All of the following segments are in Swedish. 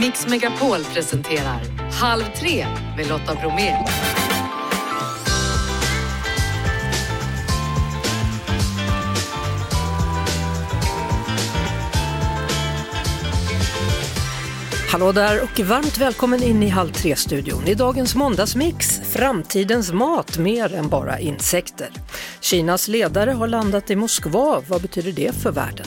Mix Megapol presenterar Halv tre med Lotta Bromé. Hallå där och varmt välkommen in i Halv tre-studion. I dagens måndagsmix, framtidens mat mer än bara insekter. Kinas ledare har landat i Moskva, vad betyder det för världen?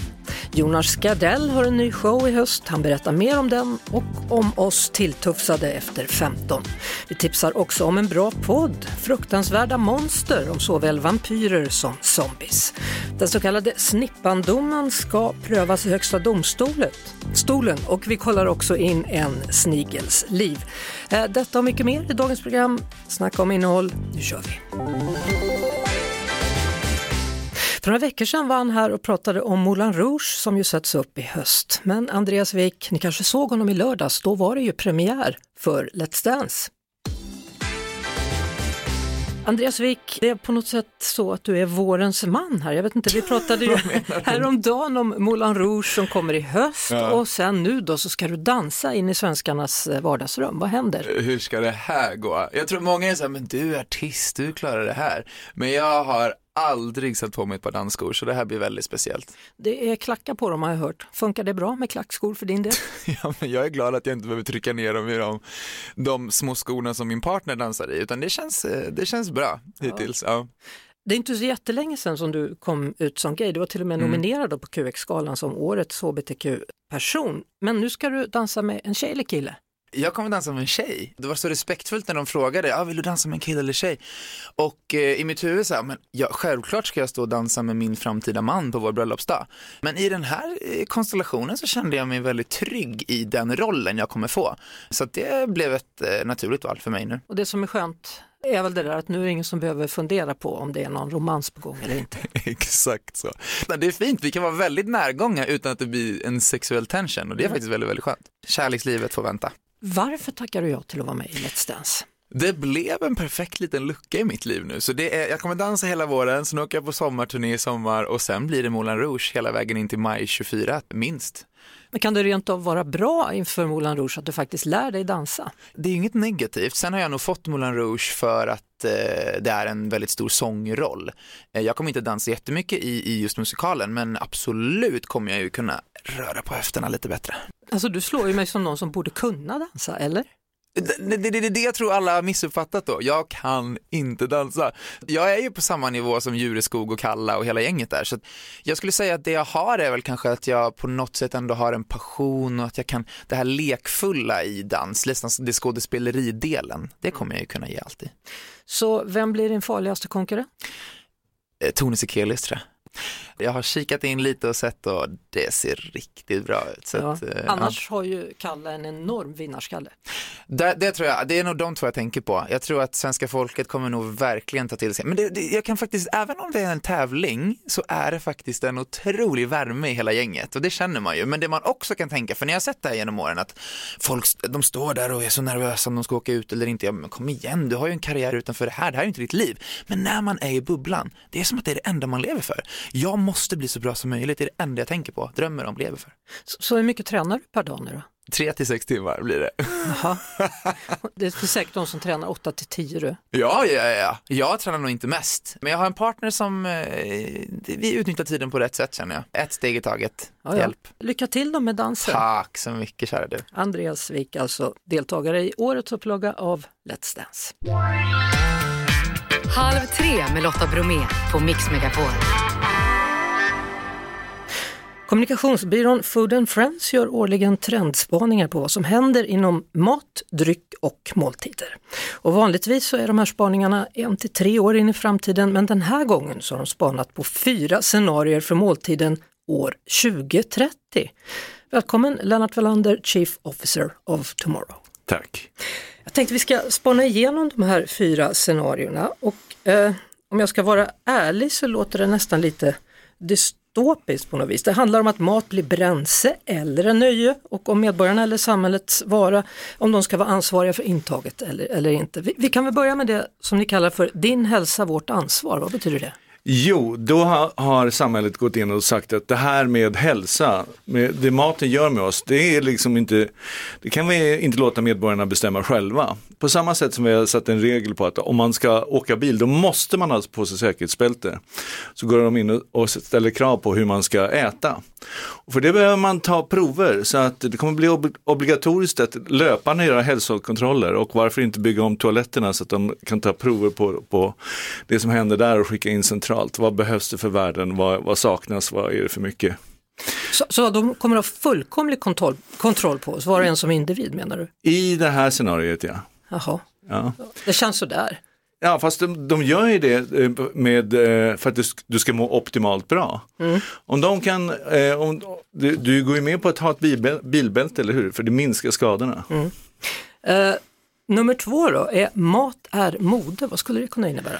Jonas Gardell har en ny show i höst, han berättar mer om den och om oss tilltufsade efter 15. Vi tipsar också om en bra podd, Fruktansvärda monster om såväl vampyrer som zombies. Den så kallade snippandomen ska prövas i Högsta domstolen stolen och vi kollar också in en snigels liv. Eh, detta och mycket mer i dagens program. Snacka om innehåll, nu kör vi! För några veckor sedan var han här och pratade om Moulin Rouge som ju sätts upp i höst. Men Andreas Wik, ni kanske såg honom i lördags, då var det ju premiär för Let's Dance. Andreas Wik, det är på något sätt så att du är vårens man här. Jag vet inte, vi pratade ju häromdagen om Moulin Rouge som kommer i höst Ja. och sen nu då så ska du dansa in i svenskarnas eh, vardagsrum. Vad händer? Hur ska det här gå? Jag tror många är såhär, men du är artist, du klarar det här. Men jag har aldrig satt på mig ett par dansskor, så det här blir väldigt speciellt. Det är klackar på dem har jag hört. Funkar det bra med klackskor för din del? Ja, men jag är glad att jag inte behöver trycka ner dem i de, de små skorna som min partner dansar i, utan det känns, eh, det känns bra hittills. Ja. Det är inte så jättelänge sedan som du kom ut som gay. Du var till och med Mm. nominerad på QX-galan som årets hbtq-person. Men nu ska du dansa med en tjej eller kille? Jag kommer dansa med en tjej. Det var så respektfullt när de frågade, ah, vill du dansa med en kille eller tjej? Och eh, i mitt huvud så här, men ja, självklart ska jag stå och dansa med min framtida man på vår bröllopsdag. Men i den här eh, konstellationen så kände jag mig väldigt trygg i den rollen jag kommer få. Så det blev ett eh, naturligt val för mig nu. Och det som är skönt är väl det där att nu är det ingen som behöver fundera på om det är någon romans på gång eller inte. Exakt så. Men Det är fint, vi kan vara väldigt närgångna utan att det blir en sexuell tension och det är faktiskt väldigt, väldigt skönt. Kärlekslivet får vänta. Varför tackar du ja till att vara med i Let's Dance? Det blev en perfekt liten lucka i mitt liv nu. Så det är, jag kommer dansa hela våren, sen åker jag på sommarturné i sommar och sen blir det Moulin Rouge hela vägen in till maj 24, minst. Men kan det rent av vara bra inför Moulin Rouge att du faktiskt lär dig dansa? Det är inget negativt. Sen har jag nog fått Moulin Rouge för att eh, det är en väldigt stor sångroll. Eh, jag kommer inte dansa jättemycket i, i just musikalen, men absolut kommer jag ju kunna röra på höfterna lite bättre. Alltså du slår ju mig som någon som borde kunna dansa, eller? Det, det, det är det jag tror alla har missuppfattat då. Jag kan inte dansa. Jag är ju på samma nivå som Jureskog och Kalla och hela gänget där. Så jag skulle säga att det jag har är väl kanske att jag på något sätt ändå har en passion och att jag kan, det här lekfulla i dans, nästan det skådespeleridelen, det kommer jag ju kunna ge alltid. Så vem blir din farligaste konkurrent? Eh, Tone Sekelius tror jag. Jag har kikat in lite och sett och det ser riktigt bra ut. Så Ja. att, eh, Annars har ju Kalle en enorm vinnarskalle. Det, det tror jag, det är nog de två jag tänker på. Jag tror att svenska folket kommer nog verkligen ta till sig. Men det, det, jag kan faktiskt, även om det är en tävling, så är det faktiskt en otrolig värme i hela gänget och det känner man ju. Men det man också kan tänka, för när jag har sett det här genom åren, att folk, de står där och är så nervösa om de ska åka ut eller inte. Ja, men kom igen, du har ju en karriär utanför det här, det här är ju inte ditt liv. Men när man är i bubblan, det är som att det är det enda man lever för. Jag måste bli så bra som möjligt, det är det enda jag tänker på, drömmer om, lever för. Så, så hur mycket tränar du per dag nu då? Tre till sex timmar blir det. Jaha. Det är säkert de som tränar 8 till 10 du. Ja, ja, ja. Jag tränar nog inte mest. Men jag har en partner som, eh, vi utnyttjar tiden på rätt sätt känner jag. Ett steg i taget. Ja, ja. Hjälp. Lycka till då med dansen. Tack så mycket kära du. Andreas Wik, alltså deltagare i årets upplaga av Let's Dance. Halv tre med Lotta Bromé på Mix Megapol. Kommunikationsbyrån Food and Friends gör årligen trendspaningar på vad som händer inom mat, dryck och måltider. Och vanligtvis så är de här spaningarna en till tre år in i framtiden men den här gången så har de spanat på fyra scenarier för måltiden år 2030. Välkommen Lennart Wallander, Chief Officer of Tomorrow. Tack. Jag tänkte vi ska spana igenom de här fyra scenarierna och eh, om jag ska vara ärlig så låter det nästan lite dystopiskt på något vis. Det handlar om att mat blir bränsle eller en nöje och om medborgarna eller samhällets vara, om de ska vara ansvariga för intaget eller, eller inte. Vi, vi kan väl börja med det som ni kallar för din hälsa, vårt ansvar. Vad betyder det? Jo, då har, har samhället gått in och sagt att det här med hälsa, med det maten gör med oss, det är liksom inte, det kan vi inte låta medborgarna bestämma själva. På samma sätt som vi har satt en regel på att om man ska åka bil, då måste man ha på sig säkerhetsbälte. Så går de in och ställer krav på hur man ska äta. Och för det behöver man ta prover, så att det kommer bli ob obligatoriskt att löpande göra hälsokontroller och varför inte bygga om toaletterna så att de kan ta prover på, på det som händer där och skicka in centralt centralt. Vad behövs det för värden? Vad, vad saknas? Vad är det för mycket? Så, så de kommer att ha fullkomlig kontroll, kontroll på oss, var och en som individ menar du? I det här scenariot ja. Jaha, ja. det känns sådär. Ja, fast de, de gör ju det eh, med, eh, för att du ska må optimalt bra. Mm. Om de kan, eh, om, du, du, går ju med på att ha ett bilbälte, eller hur? För det minskar skadorna. Mm. Uh, nummer två då, är mat är mode. Vad skulle det kunna innebära?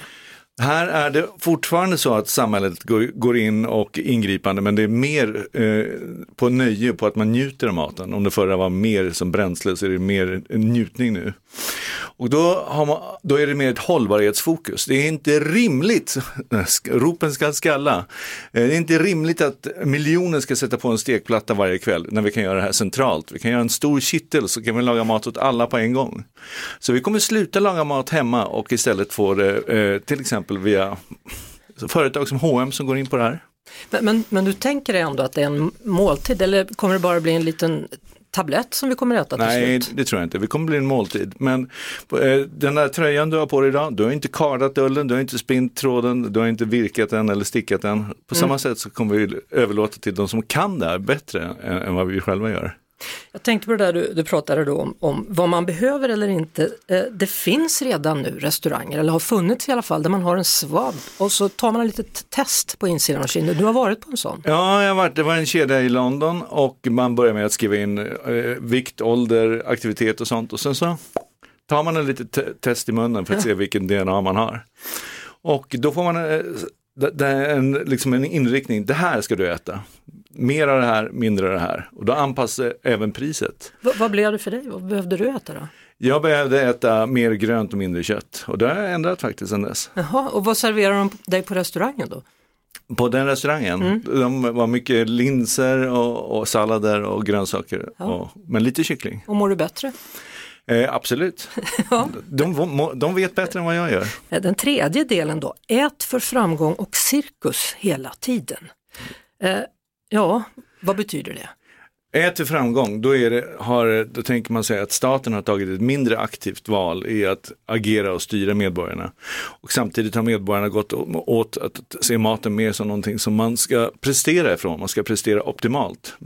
Här är det fortfarande så att samhället går, in och ingripande men det är mer eh, på nöje på att man njuter av maten. Om det förra var mer som bränsle så är det mer njutning nu. Och då, man, då, är det mer ett hållbarhetsfokus. Det är inte rimligt, ropen ska skalla, eh, det är inte rimligt att miljoner ska sätta på en stekplatta varje kväll när vi kan göra det här centralt. Vi kan göra en stor kittel så kan vi laga mat åt alla på en gång. Så vi kommer sluta laga mat hemma och istället få det eh, till exempel via företag som H&M som går in på det här. Men, men, men, du tänker dig ändå att det är en måltid eller kommer det bara bli en liten tablett som vi kommer äta till Nej, slut? det tror jag inte. Vi kommer bli en måltid. Men eh, den där tröjan du har på dig idag, du har inte kardat ullen, du har inte spint tråden, du har inte virkat den eller stickat den. På mm. samma sätt så kommer vi överlåta till de som kan det här bättre än, än vad vi själva gör. Jag tänkte på det där du, du pratade då om, om, vad man behöver eller inte. Eh, det finns redan nu restauranger, eller har funnits i alla fall, där man har en svabb och så tar man ett litet test på insidan av kinden. Du har varit på en sån? Ja, jag har varit, det var en kedja i London och man börjar med att skriva in eh, vikt, ålder, aktivitet och sånt och sen så tar man en litet test i munnen för att se vilken DNA man har. Och då får man eh, det är en, liksom en inriktning, det här ska du äta. Mer av det här, mindre av det här. Och då anpassar även priset. V vad blev det för dig? Vad behövde du äta då? Jag behövde äta mer grönt och mindre kött och det har jag ändrat faktiskt sedan dess. Jaha, och vad serverar de dig på restaurangen då? På den restaurangen, mm. de var mycket linser och, och sallader och grönsaker, ja. och, men lite kyckling. Och mår du bättre? Eh, absolut. ja. de, de vet bättre än vad jag gör. Den tredje delen då, ät för framgång och cirkus hela tiden. Eh, ja, vad betyder det? Ät för framgång, då, är det, har, då tänker man sig att staten har tagit ett mindre aktivt val i att agera och styra medborgarna. Och samtidigt har medborgarna gått åt att se maten mer som någonting som man ska prestera ifrån, man ska prestera optimalt.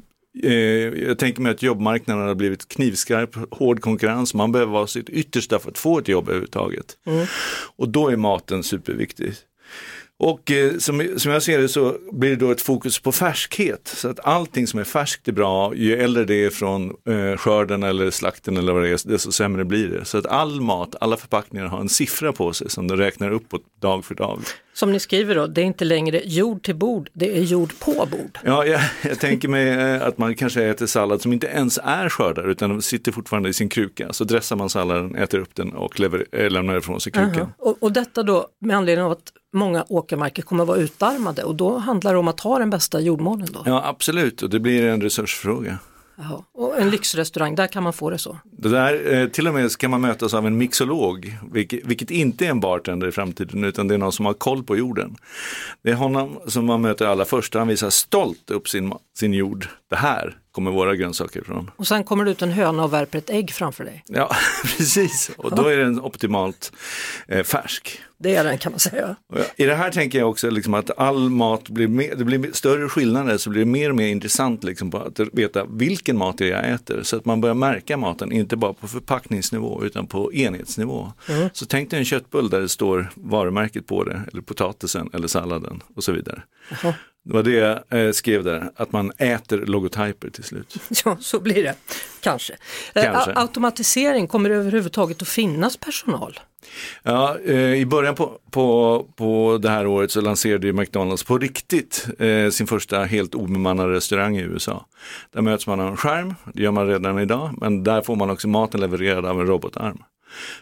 Eh, jag tänker mig att jobbmarknaden har blivit knivskarp, hård konkurrens, man behöver vara sitt yttersta för att få ett jobb överhuvudtaget. Mm. Och då är maten superviktig. Och eh, som, som jag ser det så blir det då ett fokus på färskhet. Så att allting som är färskt är bra, ju äldre det är från eh, skörden eller slakten eller vad det är, desto sämre blir det. Så att all mat, alla förpackningar har en siffra på sig som de räknar uppåt dag för dag. Som ni skriver då, det är inte längre jord till bord, det är jord på bord. Ja, jag, jag tänker mig eh, att man kanske äter sallad som inte ens är skördad utan sitter fortfarande i sin kruka. Så dressar man salladen, äter upp den och lever, äh, lämnar ifrån sig krukan. Uh -huh. och, och detta då med anledning av att många åkermarker kommer att vara utarmade och då handlar det om att ha den bästa jordmånen då? Ja absolut och det blir en resursfråga. Jaha. Och en lyxrestaurang, där kan man få det så? Det där, eh, till och med kan man mötas av en mixolog, vilket, vilket, inte är en bartender i framtiden utan det är någon som har koll på jorden. Det är honom som man möter allra först, han visar stolt upp sin, sin jord. Det här kommer våra grönsaker ifrån. Och sen kommer det ut en höna och värper ett ägg framför dig. Ja, precis. Och då är den optimalt eh, färsk. Det är den kan man säga. I det här tänker jag också liksom att all mat blir, mer, det blir större skillnader så blir det mer och mer intressant liksom på att veta vilken mat det är jag äter. Så att man börjar märka maten, inte bara på förpackningsnivå utan på enhetsnivå. Mm. Så tänk dig en köttbull där det står varumärket på det, eller potatisen eller salladen och så vidare. Jaha. Det var det jag eh, skrev där, att man äter logotyper till slut. Ja, så blir det. Kanske. Eh, Kanske. automatisering, kommer det överhuvudtaget att finnas personal? Ja, eh, i början på, på, på det här året så lanserade McDonalds på riktigt sin första helt obemannade restaurang i USA. Där möts man av en skärm, det gör man redan idag, men där får man också maten levererad av en robotarm.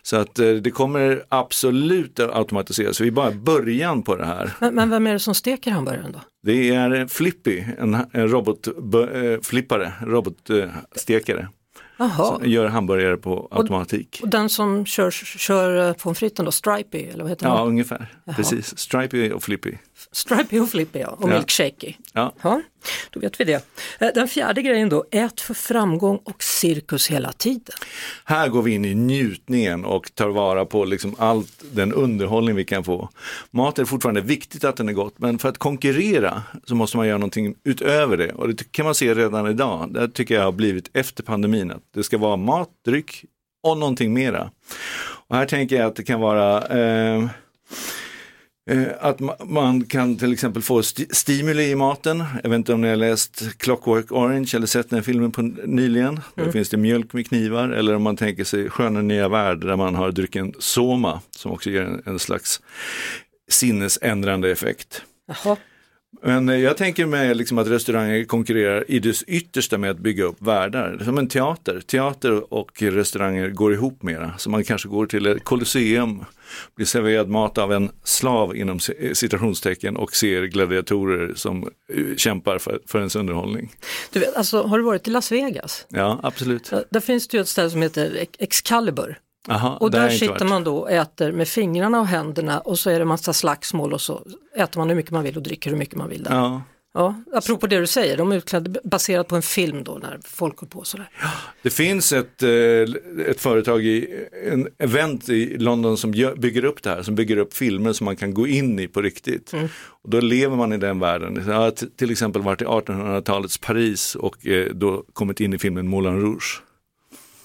Så att eh, det kommer absolut att automatiseras, vi är bara början på det här. Men, men vem är det som steker hamburgaren då? Det är Flippy, en, robotflippare, robotstekare. Jaha. Som gör hamburgare på automatik. Och den som kör, kör eh, pommes fritesen då, Stripey eller vad heter Ja, den? ungefär. Jaha. Precis. Stripey och Flippy. Stripey och Flippy ja, och Ja. milkshakey. Ja. Ja, då vet vi det. Eh, Den fjärde grejen då, ät för framgång och cirkus hela tiden. Här går vi in i njutningen och tar vara på liksom allt den underhållning vi kan få. Mat är fortfarande viktigt att den är gott, men för att konkurrera så måste man göra någonting utöver det. Och det kan man se redan idag. Det tycker jag har blivit efter pandemin. Att det ska vara mat, dryck och någonting mera. Och här tänker jag att det kan vara eh, Eh, Att ma- man kan till exempel få sti- stimuli i maten. Jag vet inte om ni har läst Clockwork Orange eller sett den filmen på nyligen. Där finns det mjölk med knivar eller om man tänker sig Sköna nya värld där man har drycken Soma som också ger en, en slags sinnesändrande effekt. Jaha. Men eh, jag tänker mig liksom att restauranger konkurrerar i det yttersta med att bygga upp världar. Som en teater. Teater och restauranger går ihop mera. Så man kanske går till ett kolosseum, blir serverad mat av en slav inom ci- citationstecken och ser gladiatorer som eh, kämpar för, för ens underhållning. Du vet, alltså, har du varit i Las Vegas? Ja, absolut. Där- Där finns det ju ett ställe som heter Ex- Excalibur. Aha, Och där sitter man då och äter med fingrarna och händerna och så är det massa slagsmål och så äter man hur mycket man vill och dricker hur mycket man vill. Där. Ja. Ja, apropå det du säger, de är utklädda baserat på en film då när folk håller på sådär. Det finns ett, eh, ett företag i en event i London som bygger upp det här, som bygger upp filmer som man kan gå in i på riktigt. Och då lever man i den världen. Jag har till exempel varit i 1800-talets Paris och eh, då kommit in i filmen Moulin Rouge.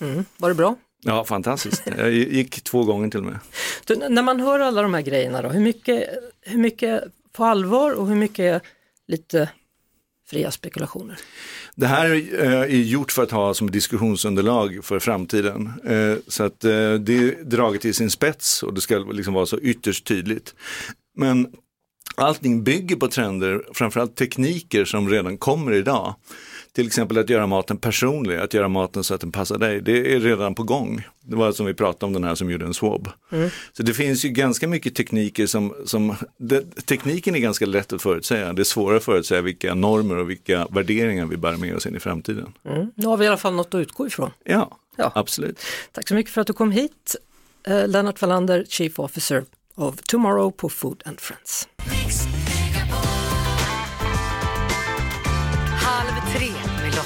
Mm. Var det bra? Ja, fantastiskt. Jag gick två gånger till och med. Du, när man hör alla de här grejerna då, hur mycket, hur mycket på allvar och hur mycket lite fria spekulationer? Det här eh, är gjort för att ha som diskussionsunderlag för framtiden. Eh, Så att eh, det är draget till sin spets och det ska liksom vara så ytterst tydligt. Men allting bygger på trender, framförallt tekniker som redan kommer idag. Till exempel att göra maten personlig, att göra maten så att den passar dig. Det är redan på gång. Det var som vi pratade om den här som gjorde en swab. Så det finns ju ganska mycket tekniker som, som det, tekniken är ganska lätt att förutsäga. Det är svårare att förutsäga vilka normer och vilka värderingar vi bär med oss in i framtiden. Mm. Nu har vi i alla fall något att utgå ifrån. Ja, Ja. absolut. Tack så mycket för att du kom hit. Eh, Lennart Wallander, Chief Officer of Tomorrow på Food and Friends.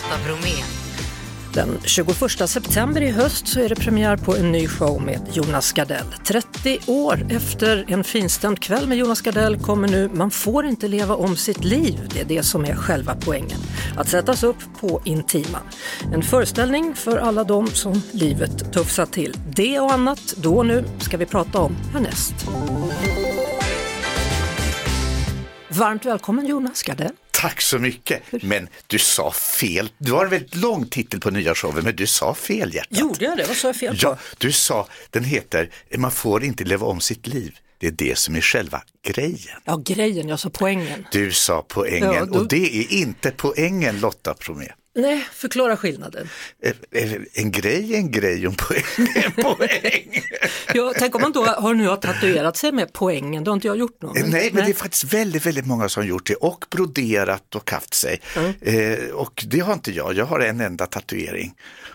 Lotta Bromé. Den 21 september i höst så är det premiär på en ny show med Jonas Gardell. 30 år efter en finstämd kväll med Jonas Gardell kommer nu Man får inte leva om sitt liv. Det är det som är själva poängen. Att sättas upp på Intima. En föreställning för alla de som livet tuffsat till. Det och annat då och nu ska vi prata om härnäst. Varmt välkommen Jonas Gardell. Tack så mycket. Men du sa fel. Du har en väldigt lång titel på nya showen, men du sa fel hjärtat. Gjorde jag det? Vad sa jag fel på? Ja, du sa, den heter Man får inte leva om sitt liv. Det är det som är själva grejen. Ja, grejen, jag sa poängen. Du sa poängen Ja, då- och det är inte poängen Lotta Bromé. Nej, förklara skillnaden. En grej är en grej och en poäng är en poäng. Ja, tänk om man då har nu har tatuerat sig med poängen, det har inte jag gjort någon. Eh, Nej, men det är faktiskt väldigt, väldigt många som gjort det och broderat och haft sig. Eh, och det har inte jag, jag har en enda tatuering.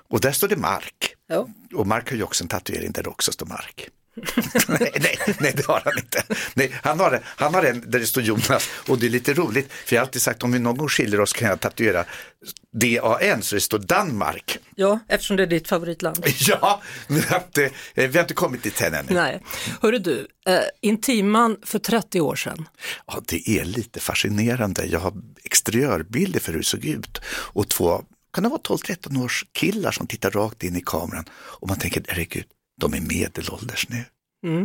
Och där står det Mark. Ja. Och Mark har ju också en tatuering där det också står Mark. nej, nej, nej, det har han inte. Nej, han, har, han har en där det står Jonas och det är lite roligt för jag har alltid sagt om vi någon gång skiljer oss kan jag tatuera DAN så det står Danmark. ja, eftersom det är ditt favoritland. Ja, men att, eh, vi har inte kommit dit än ännu. Nej, hörru du, eh, Intiman för 30 år sedan. Ja, det är lite fascinerande. Jag har exteriörbilder för hur det såg ut och två, kan det vara 12-13 års killar som tittar rakt in i kameran och man tänker, herregud, de är medelålders nu.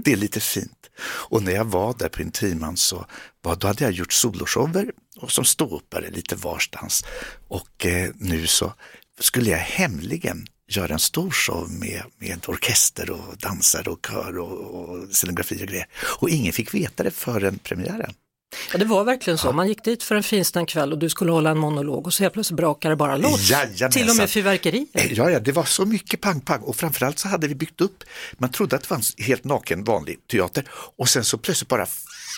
Det är lite fint. Och när jag var där på Intiman så var, då hade jag gjort soloshower och som ståuppare lite varstans. Och eh, nu så skulle jag hemligen göra en stor show med, med orkester och dansare och kör och, och scenografi och grejer. Och ingen fick veta det förrän premiären. Ja, det var verkligen så. Man gick dit för en finstämd kväll och du skulle hålla en monolog och så helt plötsligt brakade det bara loss. Jajamensan. Till och med fyrverkerier. Ja, ja, det var så mycket pang-pang och framförallt så hade vi byggt upp, man trodde att det var en helt naken vanlig teater och sen så plötsligt bara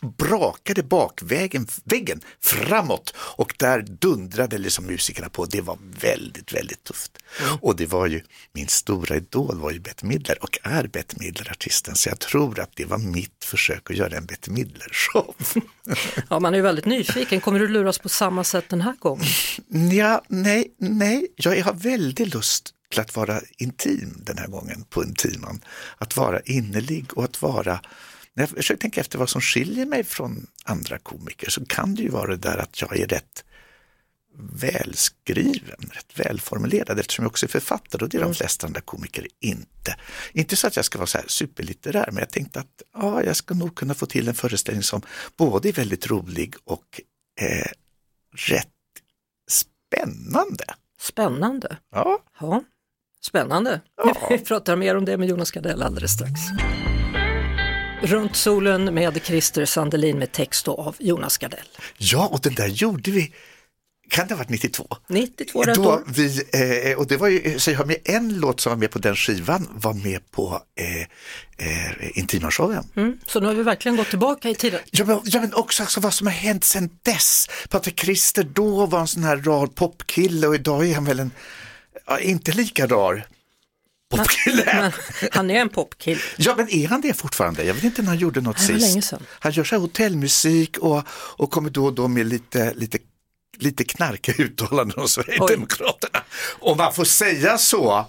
brakade bakvägen, väggen framåt och där dundrade liksom musikerna på. Det var väldigt, väldigt tufft. Och det var ju, min stora idol var ju Bette Midler och är Bette Midler artisten så jag tror att det var mitt försök att göra en Bette Midler-show. Ja, man är ju väldigt nyfiken. Kommer du luras på samma sätt den här gången? Ja, nej, nej, jag har väldigt lust till att vara intim den här gången på Intiman. Att vara innerlig och att vara, när jag försöker tänka efter vad som skiljer mig från andra komiker så kan det ju vara det där att jag är rätt välskriven, rätt välformulerad eftersom jag också är författare och det är de flesta andra komiker inte. Inte så att jag ska vara så här superlitterär men jag tänkte att ja, jag ska nog kunna få till en föreställning som både är väldigt rolig och eh, rätt spännande. Spännande. Ja, Ja, spännande. Ja. Vi pratar mer om det med Jonas Gardell alldeles strax. Runt solen med Christer Sandelin med text då av Jonas Gardell. ja och den där gjorde vi, kan det ha varit 92? 92 rätt Då år. vi, eh, och det var ju, så jag har med en låt som var med på den skivan, var med på eh, eh, Intiman-showen. Mm. Så nu har vi verkligen gått tillbaka i tiden. Ja men, ja, men också alltså, vad som har hänt sedan dess. Patrik Christer då var en sån här rar popkille och idag är han väl en, ja, inte lika rar popkille. Han är en popkille. Ja men är han det fortfarande? Jag vet inte när han gjorde något var sist. Han gör så här hotellmusik och, och kommer då och då med lite, lite, lite knarkiga uttalanden om Sverigedemokraterna. Och man får säga så.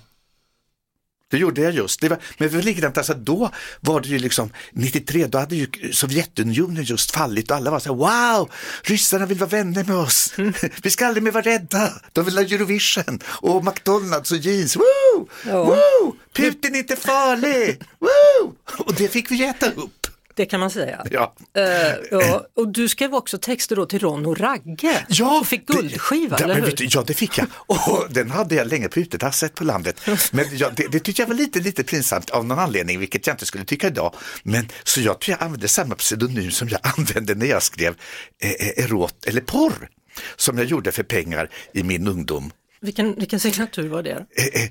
Det gjorde jag just. Det var, men det var likadant, alltså då var det ju liksom 93, då hade ju Sovjetunionen just fallit och alla var så här, wow, ryssarna vill vara vänner med oss. Vi ska aldrig mer vara rädda. De vill ha Eurovision och McDonalds och jeans. Woo! Ja. Woo! Putin är inte farlig. Woo! Och det fick vi äta upp. Det kan man säga. Ja. Eh, ja. Och du skrev också texter då till Ron och Ragge. Ja, och fick guldskiva, det, eller hur? du, Ja, det fick jag. Och den hade jag länge på utetasset på landet. Men ja, det, det tyckte jag var lite, lite pinsamt av någon anledning, vilket jag inte skulle tycka idag. Men så jag tror jag använde samma pseudonym som jag använde när jag skrev eh, eh, erot eller porr, som jag gjorde för pengar i min ungdom. Vilken, vilken signatur var det? Eh, eh,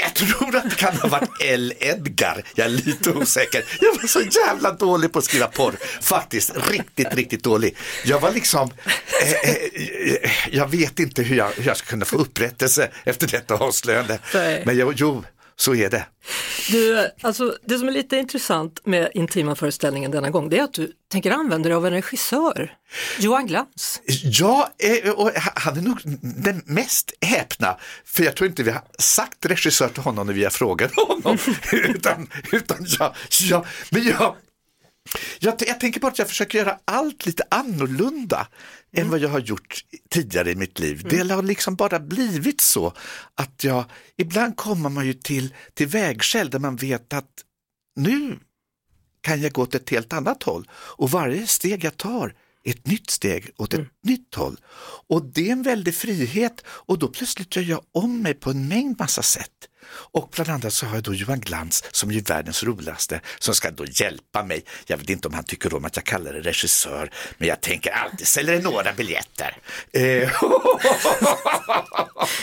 jag tror att det kan ha varit L. Edgar, jag är lite osäker. Jag var så jävla dålig på att skriva porr, faktiskt riktigt, riktigt dålig. Jag var liksom, eh, eh, jag vet inte hur jag, hur jag ska kunna få upprättelse efter detta avslöjande. Men jag, jo, så är det. Du, alltså, det som är lite intressant med intima föreställningen denna gång, det är att du tänker använda dig av en regissör, Johan Glans. Ja, eh, och han är nog den mest häpna, för jag tror inte vi har sagt regissör till honom när vi har frågat honom, utan, utan ja, ja, men jag, jag, jag tänker bara att jag försöker göra allt lite annorlunda än vad jag har gjort tidigare i mitt liv. Det har liksom bara blivit så att jag, ibland kommer man ju till, till vägskäl där man vet att nu kan jag gå åt ett helt annat håll och varje steg jag tar ett nytt steg åt ett nytt håll. Och det är en väldig frihet och då plötsligt gör jag om mig på en mängd massa sätt. Och bland annat så har jag då Johan Glans som är världens roligaste som ska då hjälpa mig. Jag vet inte om han tycker om att jag kallar det regissör men jag tänker alltid säljer några biljetter. Eh,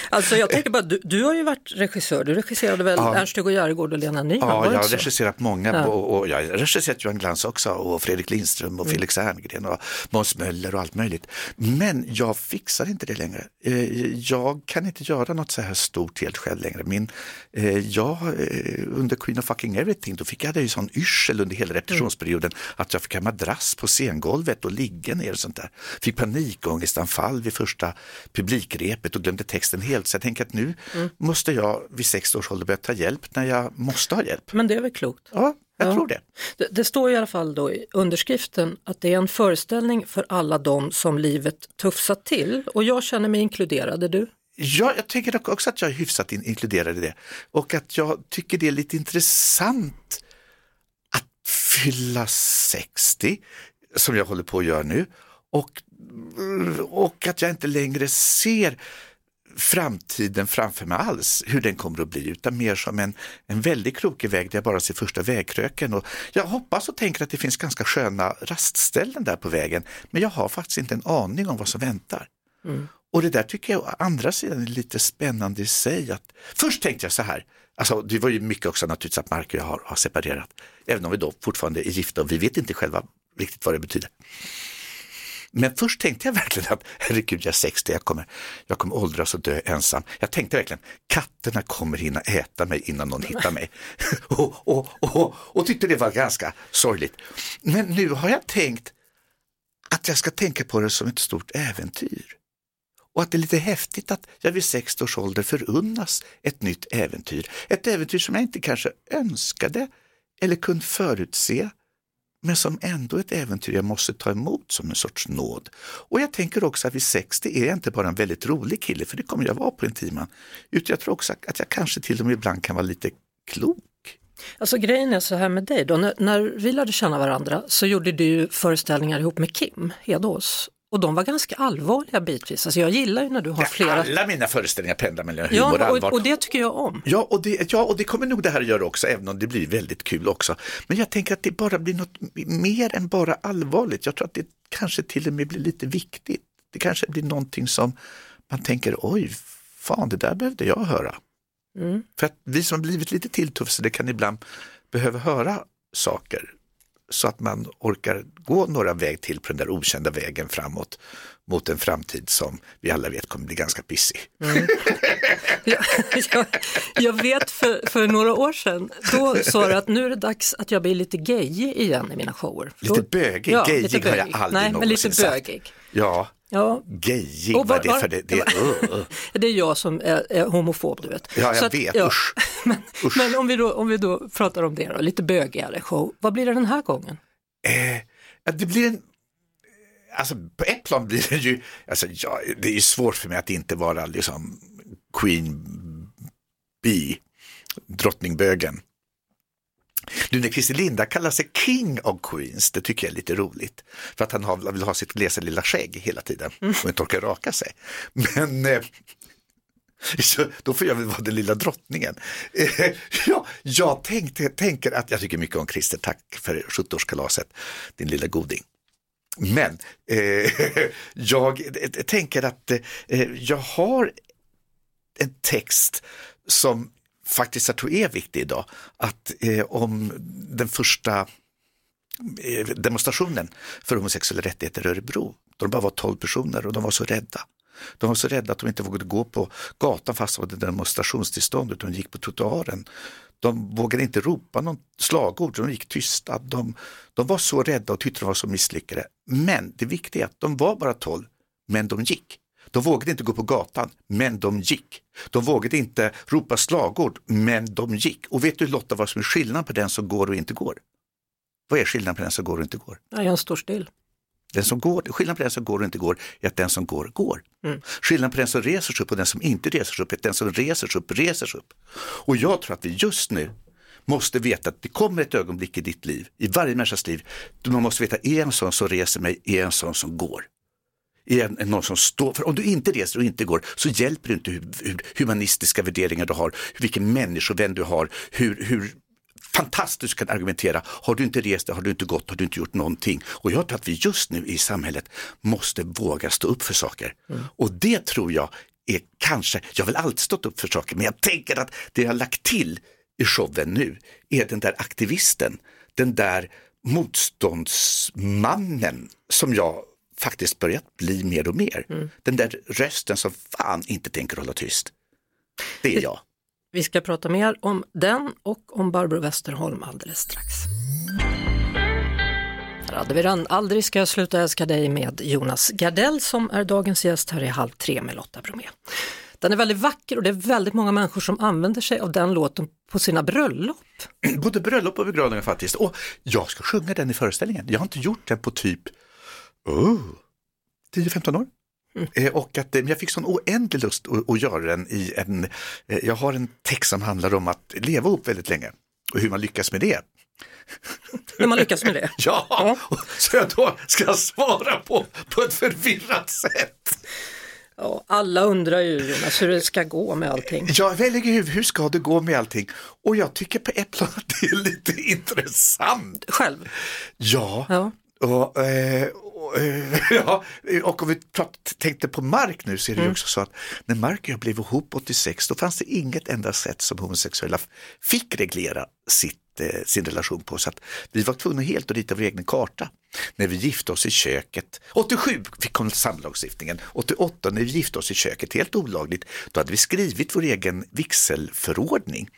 Alltså jag tänker bara, du, du har ju varit regissör, du regisserade väl Ja. Ernst-Hugo Järegård och Lena Nyman? Ja, det jag har så? regisserat många Ja. och, och jag har regisserat Johan Glans också och Fredrik Lindström Mm. och Felix Herngren och Måns Möller och allt möjligt. Men jag fixar inte det längre. Eh, Jag kan inte göra något så här stort helt själv längre. Min, jag, eh, under Queen of fucking everything, då fick jag det ju sån yrsel under hela repetitionsperioden att jag fick ha madrass på scengolvet och ligga ner och sånt där. Fick panikångestanfall vid första publikrepet och glömde texten helt. Så jag tänker att nu Mm. måste jag vid sex års ålder börja ta hjälp när jag måste ha hjälp. Men det är väl klokt? Ja, jag Ja. tror det. Det, det står i alla fall då i underskriften att det är en föreställning för alla de som livet tuffsat till och jag känner mig inkluderad, är du? Ja, jag tycker dock också att jag är hyfsat in, inkluderad i det och att jag tycker det är lite intressant att fylla 60 som jag håller på att göra nu och, och att jag inte längre ser framtiden framför mig alls, hur den kommer att bli, utan mer som en, en väldigt krokig väg där jag bara ser första vägkröken. Och jag hoppas och tänker att det finns ganska sköna rastställen där på vägen, men jag har faktiskt inte en aning om vad som väntar. Mm. Och det där tycker jag å andra sidan är lite spännande i sig. Att, först tänkte jag så här, alltså det var ju mycket också naturligtvis att Mark och jag har, har separerat, även om vi då fortfarande är gifta och vi vet inte själva riktigt vad det betyder. Men först tänkte jag verkligen att herregud, jag är 60, jag kommer, jag kommer åldras och dö ensam. Jag tänkte verkligen, katterna kommer hinna äta mig innan någon hittar mig. och, och, och, och tyckte det var ganska sorgligt. Men nu har jag tänkt att jag ska tänka på det som ett stort äventyr. Och att det är lite häftigt att jag vid 60 års ålder förunnas ett nytt äventyr. Ett äventyr som jag inte kanske önskade eller kunde förutse men som ändå ett äventyr jag måste ta emot som en sorts nåd. Och jag tänker också att vid 60 är jag inte bara en väldigt rolig kille, för det kommer jag vara på en utan jag tror också att jag kanske till och med ibland kan vara lite klok. Alltså grejen är så här med dig då, när, när vi lärde känna varandra så gjorde du föreställningar ihop med Kim Hedås och de var ganska allvarliga bitvis. Alltså jag gillar ju när du har flera... Alla mina föreställningar pendlar mellan humor och allvar. Och, och det tycker jag om. Ja och, det, ja, och det kommer nog det här att göra också, även om det blir väldigt kul också. Men jag tänker att det bara blir något mer än bara allvarligt. Jag tror att det kanske till och med blir lite viktigt. Det kanske blir någonting som man tänker, oj, fan det där behövde jag höra. Mm. För att vi som blivit lite tilltufsade kan ibland behöva höra saker så att man orkar gå några väg till på den där okända vägen framåt mot en framtid som vi alla vet kommer bli ganska pissig. Mm. Jag, jag, jag, vet för, för några år sedan, då sa du att nu är det dags att jag blir lite gayig igen i mina shower. Lite bögig, ja, gayig har jag aldrig Nej, men lite bögig. Sagt. Ja, Ja. Gayig, vad är det för det? Det är, uh, det är jag som är, är homofob, du vet. Ja, jag att, vet, ja. Usch. men, Usch. men om, vi då, om vi då pratar om det då, lite bögigare show, vad blir det den här gången? Eh, det blir en Alltså på ett plan blir det ju, alltså, ja, det är ju svårt för mig att inte vara liksom Queen Bee, drottningbögen. Nu när Christer Linda kallar sig King of Queens, det tycker jag är lite roligt. För att han har, vill ha sitt glesa lilla skägg hela tiden och inte orkar raka sig. Men eh, så då får jag väl vara den lilla drottningen. Eh, ja, jag tänkte, tänker att jag tycker mycket om Christer, tack för 70-årskalaset, din lilla goding. Men eh, jag tänker att eh, jag har en text som faktiskt jag tror är viktig idag. Att eh, om den första eh, demonstrationen för homosexuella rättigheter i Örebro, då de bara var 12 personer och de var så rädda. De var så rädda att de inte vågade gå på gatan fast det var demonstrationstillstånd utan de gick på trottoaren. De vågade inte ropa någon slagord, de gick tysta. De, de var så rädda och tyckte de var så misslyckade. Men det viktiga är att de var bara 12, men de gick. De vågade inte gå på gatan, men de gick. De vågade inte ropa slagord, men de gick. Och vet du Lotta vad som är skillnaden på den som går och inte går? Vad är skillnaden på den som går och inte går? Ja, jag står still. Den som går, skillnaden på den som går och inte går är att den som går, går. Mm. Skillnaden på den som reser sig upp och den som inte reser sig upp är att den som reser sig upp, reser sig upp. Och jag tror att vi just nu måste veta att det kommer ett ögonblick i ditt liv, i varje människas liv, man måste veta, är en sån som reser mig, är en sån som går? Är någon som står, för om du inte reser och inte går så hjälper det inte hur, hur humanistiska värderingar du har, vilken människovän du har, hur, hur fantastiskt kan argumentera. Har du inte rest har du inte gått, har du inte gjort någonting. Och jag tror att vi just nu i samhället måste våga stå upp för saker. Mm. Och det tror jag är kanske, jag har väl alltid stått upp för saker, men jag tänker att det jag har lagt till i showen nu är den där aktivisten, den där motståndsmannen som jag faktiskt börjat bli mer och mer. Mm. Den där rösten som fan inte tänker hålla tyst. Det är jag. Vi ska prata mer om den och om Barbro Westerholm alldeles strax. Här hade vi den Aldrig ska jag sluta älska dig med Jonas Gardell som är dagens gäst här i Halv tre med Lotta Bromé. Den är väldigt vacker och det är väldigt många människor som använder sig av den låten på sina bröllop. Både bröllop och begravningar faktiskt. Och jag ska sjunga den i föreställningen. Jag har inte gjort den på typ oh, 10-15 år. Mm. Eh, och att eh, jag fick sån oändlig lust att, att göra den i en, eh, jag har en text som handlar om att leva upp väldigt länge och hur man lyckas med det. Hur man lyckas med det? ja, ja. så jag då ska svara på, på ett förvirrat sätt. Ja, alla undrar ju Jonas hur det ska gå med allting. Ja, väldigt hur, hur ska det gå med allting? Och jag tycker på ett plan att det är lite intressant. Själv? Ja, Ja. Och, eh, och, eh, ja, och om vi tänkte på Mark nu så är det ju också så att när Mark och jag blev ihop 86 då fanns det inget enda sätt som homosexuella fick reglera sitt, eh, sin relation på. Så att vi var tvungna helt att rita vår egen karta. När vi gifte oss i köket, 87 fick kom samlagstiftningen, 88 när vi gifte oss i köket, helt olagligt, då hade vi skrivit vår egen vigselförordning.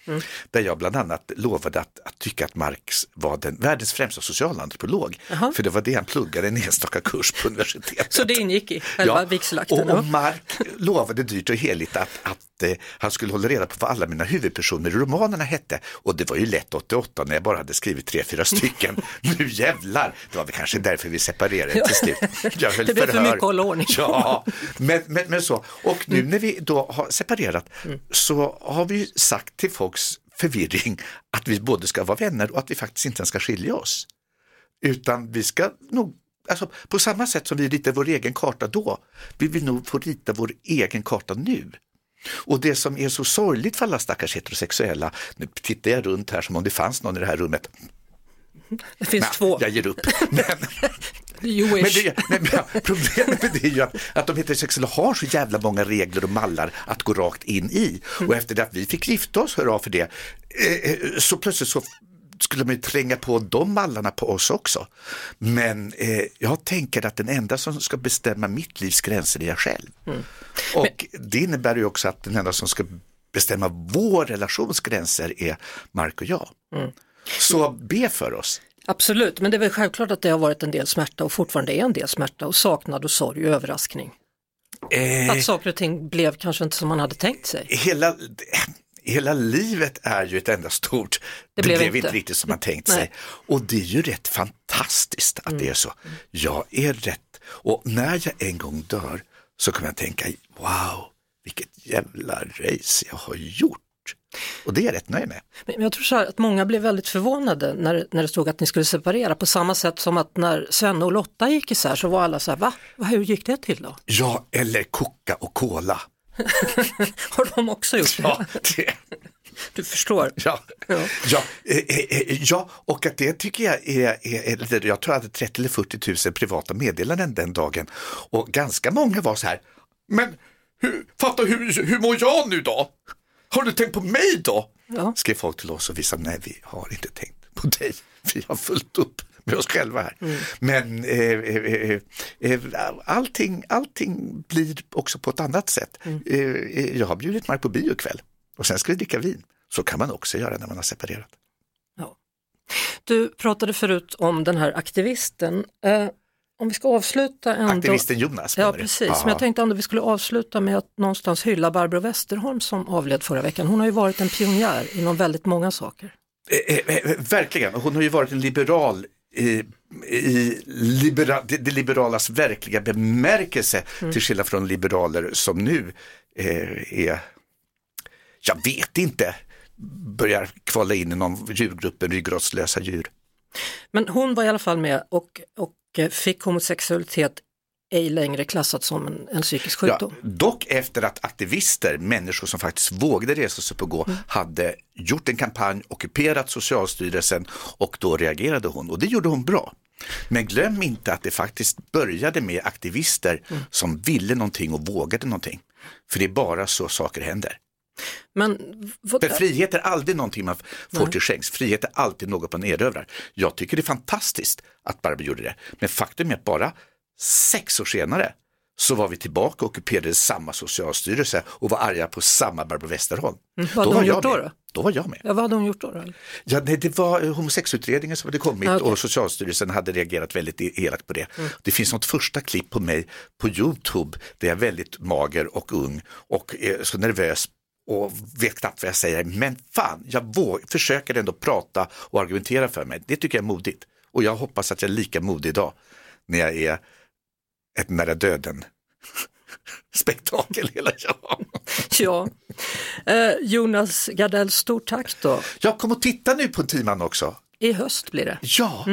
Där jag bland annat lovade att, att tycka att Marx var den världens främsta socialantropolog. För det var det han pluggade en enstaka kurs på universitetet. Så det ingick i själva vigselakten? Och, och Mark lovade dyrt och heligt att, att han skulle hålla reda på vad alla mina huvudpersoner i romanerna hette. Och det var ju lätt 88 när jag bara hade skrivit tre, fyra stycken. nu jävlar, det var väl kanske därför vi separerade till slut. Jag höll Det blev för förhör. mycket att hålla ordning. Ja, men, men, men så. Och nu när vi då har separerat Mm. så har vi sagt till folks förvirring att vi både ska vara vänner och att vi faktiskt inte ens ska skilja oss. Utan vi ska nog, alltså på samma sätt som vi ritade vår egen karta då, vi vill nog få rita vår egen karta nu. Och det som är så sorgligt för alla stackars heterosexuella, nu tittar jag runt här som om det fanns någon i det här rummet, Det finns Nej, två. jag ger upp. Men, You men, det, men ja, problemet med det är ju att, att de heterosexuella har så jävla många regler och mallar att gå rakt in i. Och efter det att vi fick gifta oss, hurra för det, eh, eh, så plötsligt så skulle man ju tränga på de mallarna på oss också. Men eh, jag tänker att den enda som ska bestämma mitt livs gränser är jag själv. Och det innebär ju också att den enda som ska bestämma vår relations gränser är Mark och jag. Så be för oss. Absolut, men det är väl självklart att det har varit en del smärta och fortfarande är en del smärta och saknad och sorg och överraskning. Eh, Att saker och ting blev kanske inte som man hade tänkt sig. hela, hela livet är ju ett enda stort, det, blev blev, inte. inte riktigt som man tänkt sig. Och det är ju rätt fantastiskt att det är så. Jag är rätt, och när jag en gång dör så kommer jag tänka, wow, vilket jävla race jag har gjort. Och det är jag rätt nöjd med. Men jag tror så här att många blev väldigt förvånade när, när det stod att ni skulle separera på samma sätt som att när Sven och Lotta gick isär så var alla så här, va? Va, Hur gick det till då? Ja, eller koka och kola. Har de också gjort det? Ja, det, Du förstår. Ja, Ja. ja. eh, eh, eh, ja, och att det tycker jag är, är, är jag tror jag hade 30 eller 40 000 privata meddelanden den dagen och ganska många var så här, men hur, fatta hur, hur mår jag nu då? Har du tänkt på mig då? Ja. Skrev folk till oss och vi sa nej, vi har inte tänkt på dig, vi har fullt upp med oss själva här. Men eh, eh, eh, eh, allting, allting blir också på ett annat sätt. Eh, eh, jag har bjudit Mark på bio ikväll och sen ska vi dricka vin. Så kan man också göra när man har separerat. Ja. Du pratade förut om den här aktivisten. Om vi ska avsluta ändå. Aktivisten Jonas. Ja precis, men jag tänkte ändå vi skulle avsluta med att någonstans hylla Barbro Westerholm som avled förra veckan. Hon har ju varit en pionjär inom väldigt många saker. Eh, eh, verkligen, hon har ju varit en liberal i, i libera, det, det liberalas verkliga bemärkelse till skillnad från liberaler som nu eh, är, jag vet inte, börjar kvala in i någon djurgruppen ryggradslösa djur. Men hon var i alla fall med och, och eh, fick homosexualitet ej längre klassat som en, en psykisk Ja, sjukdom. dock efter att aktivister, människor som faktiskt vågade resa sig upp och gå, hade gjort en kampanj, ockuperat Socialstyrelsen och då reagerade hon och det gjorde hon bra. Men glöm inte att det faktiskt började med aktivister som ville någonting och vågade någonting. För det är bara så saker händer. Men vad, frihet är aldrig någonting man får till skänks, frihet är alltid något man erövrar. Jag tycker det är fantastiskt att Barbro gjorde det, men faktum är att bara sex år senare så var vi tillbaka och ockuperade samma socialstyrelse och var arga på samma Barbro Westerholm. Mm, vad hade hon gjort då då? Då var jag med. ja, vad hade hon gjort då? då? Ja, nej, det var eh, homosexutredningen som hade kommit Ah, okej. och Socialstyrelsen hade reagerat väldigt e- elakt på det. Mm. Det finns något första klipp på mig på Youtube där jag är väldigt mager och ung och är så nervös och vet knappt vad jag säger. Men fan, jag våg, försöker ändå prata och argumentera för mig. Det tycker jag är modigt. Och jag hoppas att jag är lika modig idag när jag är ett nära döden spektakel hela dagen. Ja, eh, Jonas Gardell, stort tack då. Jag kommer att titta nu på en timman också. I höst blir det. Ja,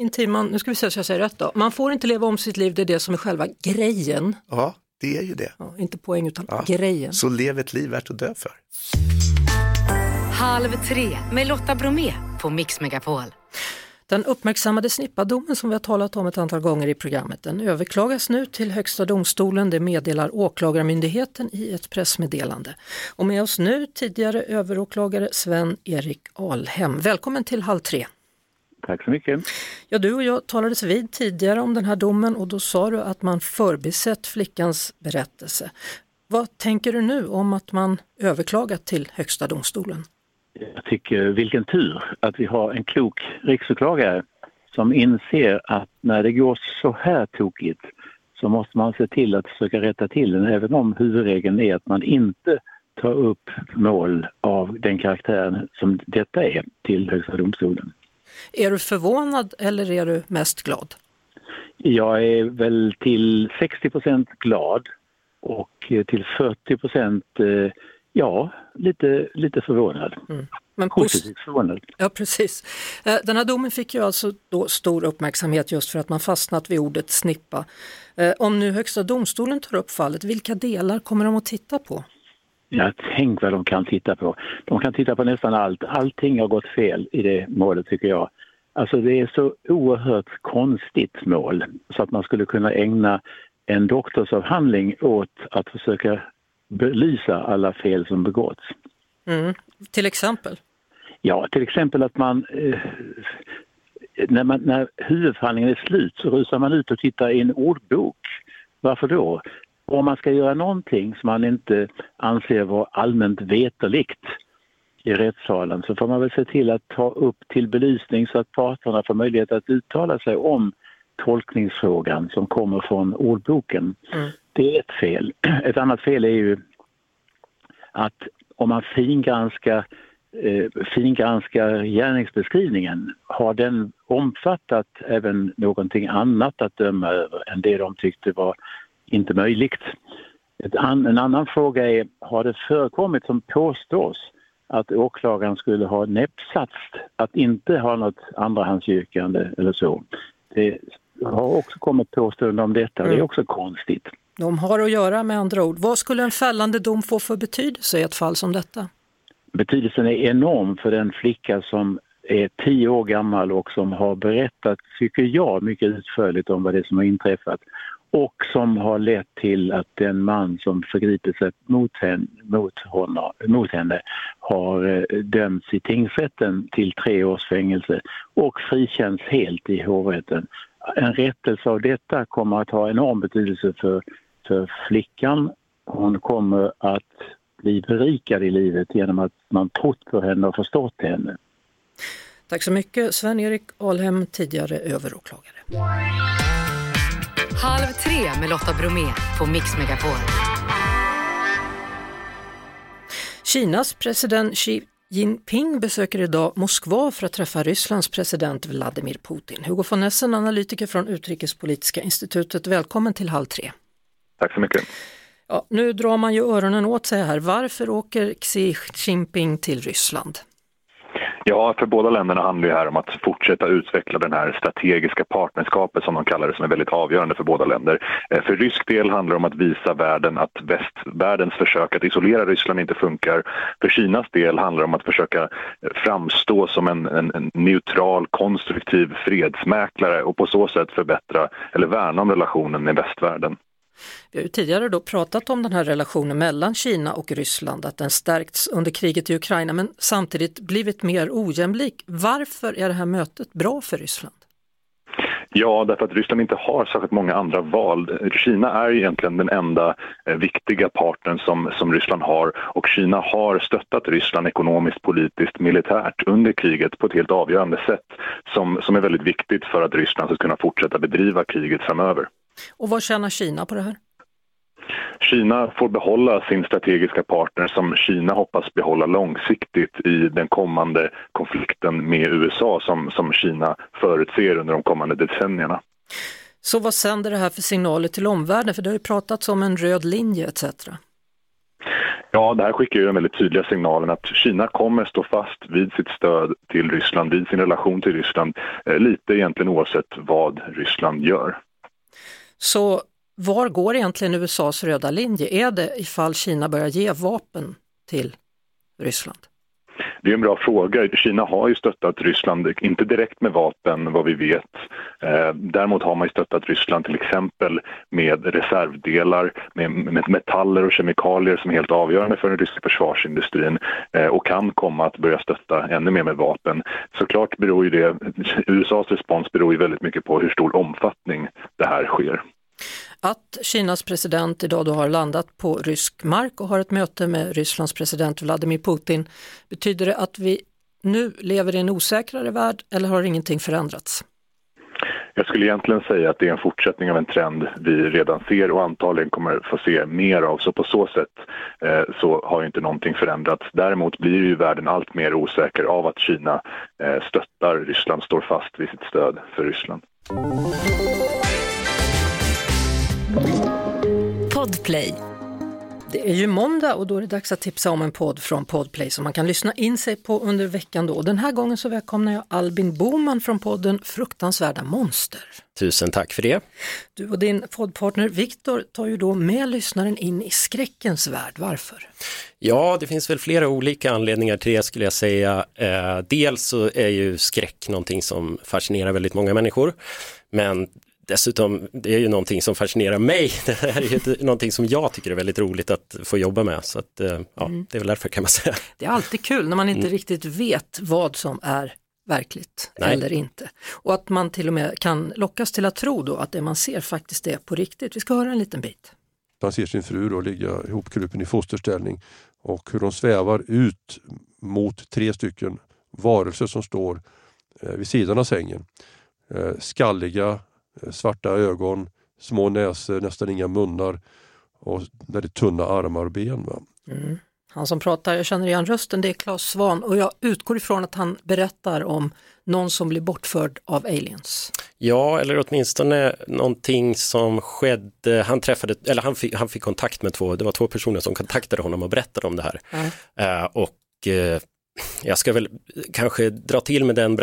Intiman, nu ska vi se så jag säger rätt då. Man får inte leva om sitt liv, det är det som är själva grejen. ja. Det är ju det. Ja, inte poäng utan Ja. grejen. Så lev ett liv värt att dö för. Halv tre med Lotta Bromé på Mix Megapol. Den uppmärksammade snippadomen som vi har talat om ett antal gånger i programmet, den överklagas nu till Högsta domstolen. Det meddelar Åklagarmyndigheten i ett pressmeddelande. Och med oss nu tidigare överåklagare Sven-Erik Alhem. Välkommen till Halv tre. Tack så mycket. Ja, du och jag talades vid tidigare om den här domen och då sa du att man förbisett flickans berättelse. Vad tänker du nu om att man överklagat till Högsta domstolen? Jag tycker vilken tur att vi har en klok riksåklagare som inser att när det går så här tokigt så måste man se till att försöka rätta till den även om huvudregeln är att man inte tar upp mål av den karaktären som detta är till Högsta domstolen. Är du förvånad eller är du mest glad? Jag är väl till 60% glad och till 40 eh, ja, lite, lite förvånad. Men pos- Positivt förvånad. Ja, precis. Eh, Den här domen fick ju alltså då stor uppmärksamhet just för att man fastnat vid ordet snippa. Eh, Om nu Högsta domstolen tar upp fallet, vilka delar kommer de att titta på? Ja, tänk vad de kan titta på. De kan titta på nästan allt. Allting har gått fel i det målet tycker jag. Alltså det är så oerhört konstigt mål så att man skulle kunna ägna en doktorsavhandling åt att försöka belysa alla fel som begåtts. Mm. Till exempel? Ja, till exempel att man, eh, när, man när huvudförhandlingen är slut så rusar man ut och tittar i en ordbok. Varför då? Om man ska göra någonting som man inte anser vara allmänt veterligt i rättssalen så får man väl se till att ta upp till belysning så att parterna får möjlighet att uttala sig om tolkningsfrågan som kommer från ordboken. Mm. Det är ett fel. Ett annat fel är ju att om man fingranskar, eh, fingranskar gärningsbeskrivningen, har den omfattat även någonting annat att döma över än det de tyckte var inte möjligt? An, en annan fråga är, har det förekommit som påstås att åklagaren skulle ha näppsats att inte ha något andrahandsyrkande eller så? Det har också kommit påståenden om detta, det är också konstigt. De har att göra med andra ord. Vad skulle en fällande dom få för betydelse i ett fall som detta? betydelsen är enorm för den flicka som är tio år gammal och som har berättat, tycker jag, mycket utförligt om vad det är som har inträffat och som har lett till att den man som förgriper sig mot henne, mot honom, mot henne har eh, dömts i tingsrätten till tre års fängelse och frikänns helt i hovrätten. En rättelse av detta kommer att ha enorm betydelse för, för flickan. Hon kommer att bli berikad i livet genom att man trott på henne och förstått henne. Tack så mycket Sven-Erik Alhem, tidigare överåklagare. Halv tre med Lotta Bromé på Mix Megapol. Kinas president Xi Jinping besöker idag Moskva för att träffa Rysslands president Vladimir Putin. Hugo von Essen, analytiker från Utrikespolitiska institutet, välkommen till Halv tre. Tack så mycket. Ja, nu drar man ju öronen åt sig här. Varför åker Xi Jinping till Ryssland? Ja, för båda länderna handlar det här om att fortsätta utveckla den här strategiska partnerskapet som de kallar det, som är väldigt avgörande för båda länder. Eh, För rysk del handlar det om att visa världen att västvärldens försök att isolera Ryssland inte funkar. För Kinas del handlar det om att försöka eh, framstå som en, en, en neutral, konstruktiv fredsmäklare och på så sätt förbättra eller värna om relationen med västvärlden. Vi har ju tidigare då pratat om den här relationen mellan Kina och Ryssland, att den stärkts under kriget i Ukraina men samtidigt blivit mer ojämlik. Varför är det här mötet bra för Ryssland? Ja, därför att Ryssland inte har särskilt många andra val. Kina är egentligen den enda eh, viktiga partnern som, som Ryssland har och Kina har stöttat Ryssland ekonomiskt, politiskt, militärt under kriget på ett helt avgörande sätt som, som är väldigt viktigt för att Ryssland ska kunna fortsätta bedriva kriget framöver. Och vad tjänar Kina på det här? Kina får behålla sin strategiska partner som Kina hoppas behålla långsiktigt i den kommande konflikten med USA som, som Kina förutser under de kommande decennierna. Så vad sänder det här för signaler till omvärlden? För det har ju pratats om en röd linje etc. Ja, det här skickar ju den väldigt tydliga signalen att Kina kommer stå fast vid sitt stöd till Ryssland, vid sin relation till Ryssland, eh, lite egentligen oavsett vad Ryssland gör. Så var går egentligen USAs röda linje? Är det ifall Kina börjar ge vapen till Ryssland? Det är en bra fråga. Kina har ju stöttat Ryssland, inte direkt med vapen vad vi vet. Eh, däremot har man ju stöttat Ryssland till exempel med reservdelar, med, med metaller och kemikalier som är helt avgörande för den ryska försvarsindustrin eh, och kan komma att börja stötta ännu mer med vapen. Såklart beror ju det, USAs respons beror ju väldigt mycket på hur stor omfattning det här sker. Att Kinas president idag då har landat på rysk mark och har ett möte med Rysslands president Vladimir Putin, betyder det att vi nu lever i en osäkrare värld eller har ingenting förändrats? Jag skulle egentligen säga att det är en fortsättning av en trend vi redan ser och antagligen kommer få se mer av. Så på så sätt eh, så har inte någonting förändrats. Däremot blir ju världen allt mer osäker av att Kina eh, stöttar Ryssland, står fast vid sitt stöd för Ryssland. Podplay. Det är ju måndag och då är det dags att tipsa om en podd från Podplay som man kan lyssna in sig på under veckan då. Den här gången så välkomnar jag Albin Boman från podden Fruktansvärda monster. Tusen tack för det. Du och din poddpartner Viktor tar ju då med lyssnaren in i skräckens värld. Varför? Ja, det finns väl flera olika anledningar till det skulle jag säga. Eh, dels så är ju skräck någonting som fascinerar väldigt många människor. Men dessutom, det är ju någonting som fascinerar mig. Det här är ju någonting som jag tycker är väldigt roligt att få jobba med. Så att, eh, ja, mm. det är väl därför kan man säga. Det är alltid kul när man inte mm. riktigt vet vad som är verkligt Nej. eller inte. Och att man till och med kan lockas till att tro då att det man ser faktiskt är på riktigt. Vi ska höra en liten bit. Man ser sin fru då ligga ihopkrupen i fosterställning och hur de svävar ut mot tre stycken varelser som står eh, vid sidan av sängen. Eh, skalliga, svarta ögon, små näsor, nästan inga munnar och väldigt tunna armar och ben. Mm. Han som pratar, jag känner igen rösten, det är Claes Svan och jag utgår ifrån att han berättar om någon som blir bortförd av aliens. Ja, eller åtminstone någonting som skedde. Han träffade, eller han fick, han fick kontakt med två, det var två personer som kontaktade honom och berättade om det här. Mm. Uh, och uh, jag ska väl kanske dra till med den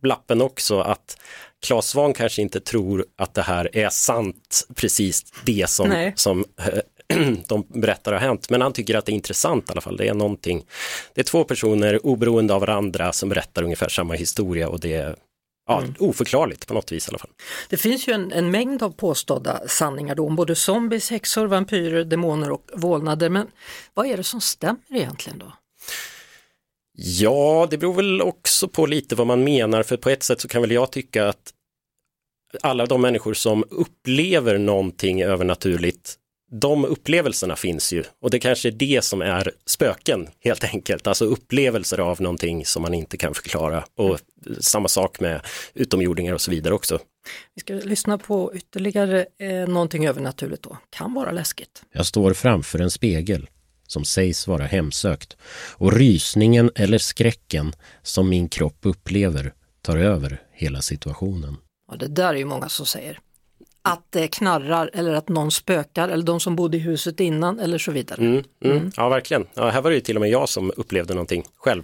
brasklappen också att Claes Svahn kanske inte tror att det här är sant, precis det som, som de berättar har hänt, men han tycker att det är intressant i alla fall. Det är någonting, det är två personer oberoende av varandra som berättar ungefär samma historia och det är ja, mm. oförklarligt på något vis i alla fall. Det finns ju en, en mängd av påstådda sanningar då om både zombies, häxor, vampyrer, demoner och vålnader, men vad är det som stämmer egentligen då? Ja, det beror väl också på lite vad man menar, för på ett sätt så kan väl jag tycka att alla de människor som upplever någonting övernaturligt, de upplevelserna finns ju. Och det kanske är det som är spöken helt enkelt, alltså upplevelser av någonting som man inte kan förklara. Och samma sak med utomjordingar och så vidare också. Vi ska lyssna på ytterligare eh, någonting övernaturligt då, kan vara läskigt. Jag står framför en spegel som sägs vara hemsökt och rysningen eller skräcken som min kropp upplever tar över hela situationen. Ja, det där är ju många som säger. Att det knarrar eller att någon spökar eller de som bodde i huset innan eller så vidare. Mm, mm. Mm. Ja, verkligen. Ja, här var det ju till och med jag som upplevde någonting själv.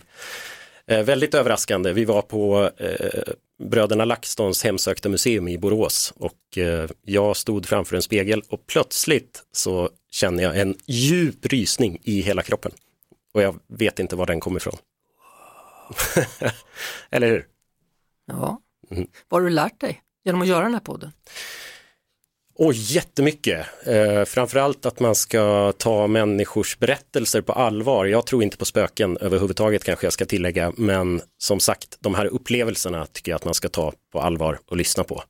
Eh, väldigt överraskande. Vi var på eh, bröderna LaxTons hemsökta museum i Borås och eh, jag stod framför en spegel och plötsligt så känner jag en djup rysning i hela kroppen. Och jag vet inte var den kommer ifrån. Eller hur? Ja. Mm. Vad har du lärt dig genom att göra den här podden? Och jättemycket. Eh, framförallt att man ska ta människors berättelser på allvar. Jag tror inte på spöken överhuvudtaget kanske jag ska tillägga, men som sagt, de här upplevelserna tycker jag att man ska ta på allvar och lyssna på.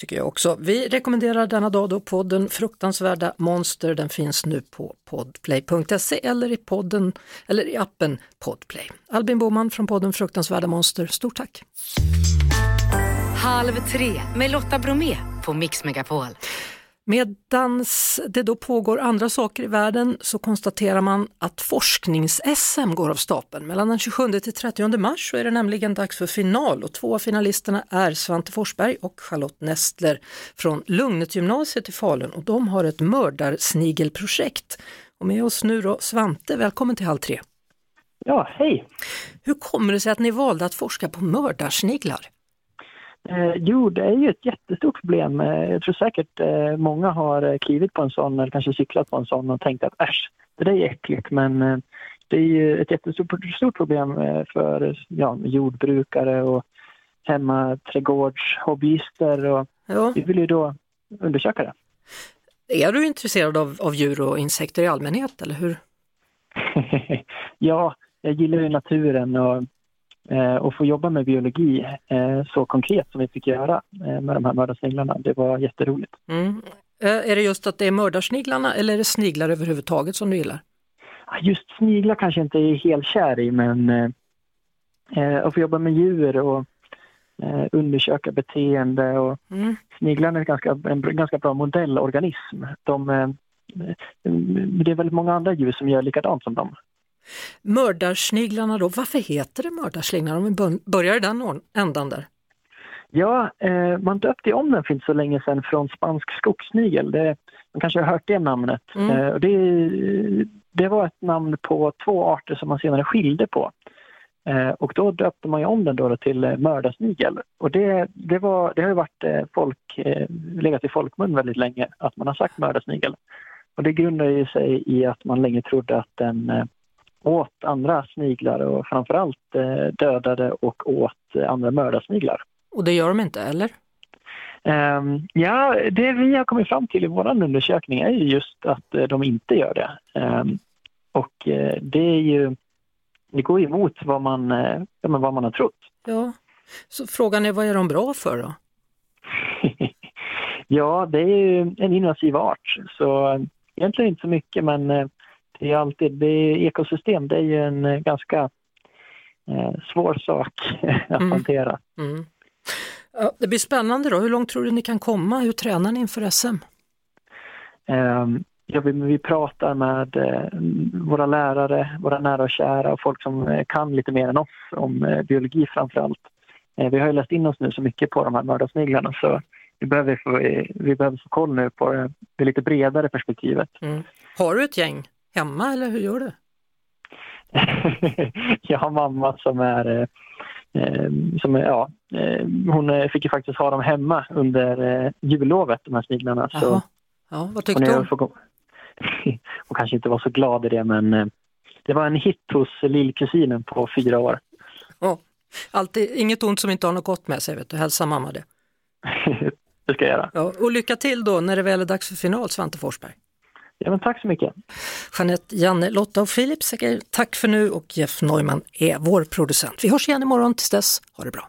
Tycker jag också. Vi rekommenderar denna dag då podden Fruktansvärda monster. Den finns nu på podplay.se eller i podden eller i appen Podplay. Albin Boman från podden Fruktansvärda monster, stort tack! Halv tre med Lotta Bromé på Mix Megapol. Medan det då pågår andra saker i världen så konstaterar man att forsknings-SM går av stapeln. Mellan den 27 till 30 mars så är det nämligen dags för final och två av finalisterna är Svante Forsberg och Charlotte Nestler från Lugnet i Falun och de har ett mördarsnigelprojekt. Och med oss nu då Svante, välkommen till Halv tre. Ja, hej! Hur kommer det sig att ni valde att forska på mördarsniglar? Eh, jo, det är ju ett jättestort problem. Eh, jag tror säkert eh, många har eh, klivit på en sån eller kanske cyklat på en sån och tänkt att äsch, det där är äckligt. Men eh, det är ju ett jättestort stort problem eh, för ja, jordbrukare och hemmaträdgårdshobbyister. Och Ja. Vi vill ju då undersöka det. Är du intresserad av, av djur och insekter i allmänhet eller hur? ja, jag gillar ju naturen och, och få jobba med biologi eh, så konkret som vi fick göra eh, med de här mördarsniglarna. Det var jätteroligt. Mm. Eh, Är det just att det är mördarsniglarna eller är det sniglar överhuvudtaget som du gillar? Just sniglar kanske inte är helt kär i men eh, eh, att få jobba med djur och eh, undersöka beteende och Mm. sniglarna är ganska, en ganska bra modellorganism. De, eh, eh, det är väldigt många andra djur som gör likadant som dem. Mördarsniglarna då, varför heter det mördarsniglar om vi bör- börjar i den ändan där? Ja, eh, man döpte om den för inte så länge sedan från spansk skogssnigel. Det, man kanske har hört det namnet. Mm. Eh, och det, det var ett namn på två arter som man senare skilde på. Eh, och då döpte man ju om den då till eh, mördarsnigel. Och det, det, var, det har ju varit eh, folk, eh, legat i folkmun väldigt länge att man har sagt mördarsnigel. Och det grundar ju sig i att man länge trodde att den åt andra sniglar och framförallt eh, dödade och åt andra mördarsniglar. Och det gör de inte, eller? Ehm, ja, det vi har kommit fram till i vår undersökning är ju just att eh, de inte gör det. Ehm, och eh, det är ju, det går emot vad man, eh, vad man har trott. Ja. Så frågan är vad är de bra för då? ja, det är ju en invasiv art, så egentligen inte så mycket, men det är alltid, det är ekosystem, det är ju en eh, ganska eh, svår sak att Mm. hantera. Mm. Ja, det blir spännande då, hur långt tror du ni kan komma? Hur tränar ni inför SM? Ehm, Ja, vi, vi pratar med eh, våra lärare, våra nära och kära och folk som eh, kan lite mer än oss om biologi framför allt. Vi har ju läst in oss nu så mycket på de här mördarsniglarna så vi behöver få, vi behöver få koll nu på det, det lite bredare perspektivet. Mm. Har du ett gäng hemma eller hur gör du? Jag har mamma som är, eh, eh, som är ja, eh, hon fick ju faktiskt ha dem hemma under jullovet, de här sniglarna. Så. Ja, vad hon, tyckte är, hon? hon kanske inte var så glad i det men det var en hit hos lillkusinen på fyra år. Ja. Alltid, inget ont som inte har något gott med sig, vet du. hälsa mamma det. det ska jag göra. Ja, och lycka till då när det väl är dags för final, Svante Forsberg. Ja, men tack så mycket. Jeanette, Janne, Lotta och Filip säger tack för nu och Jeff Neumann är vår producent. Vi hörs igen imorgon, tills dess, ha det bra.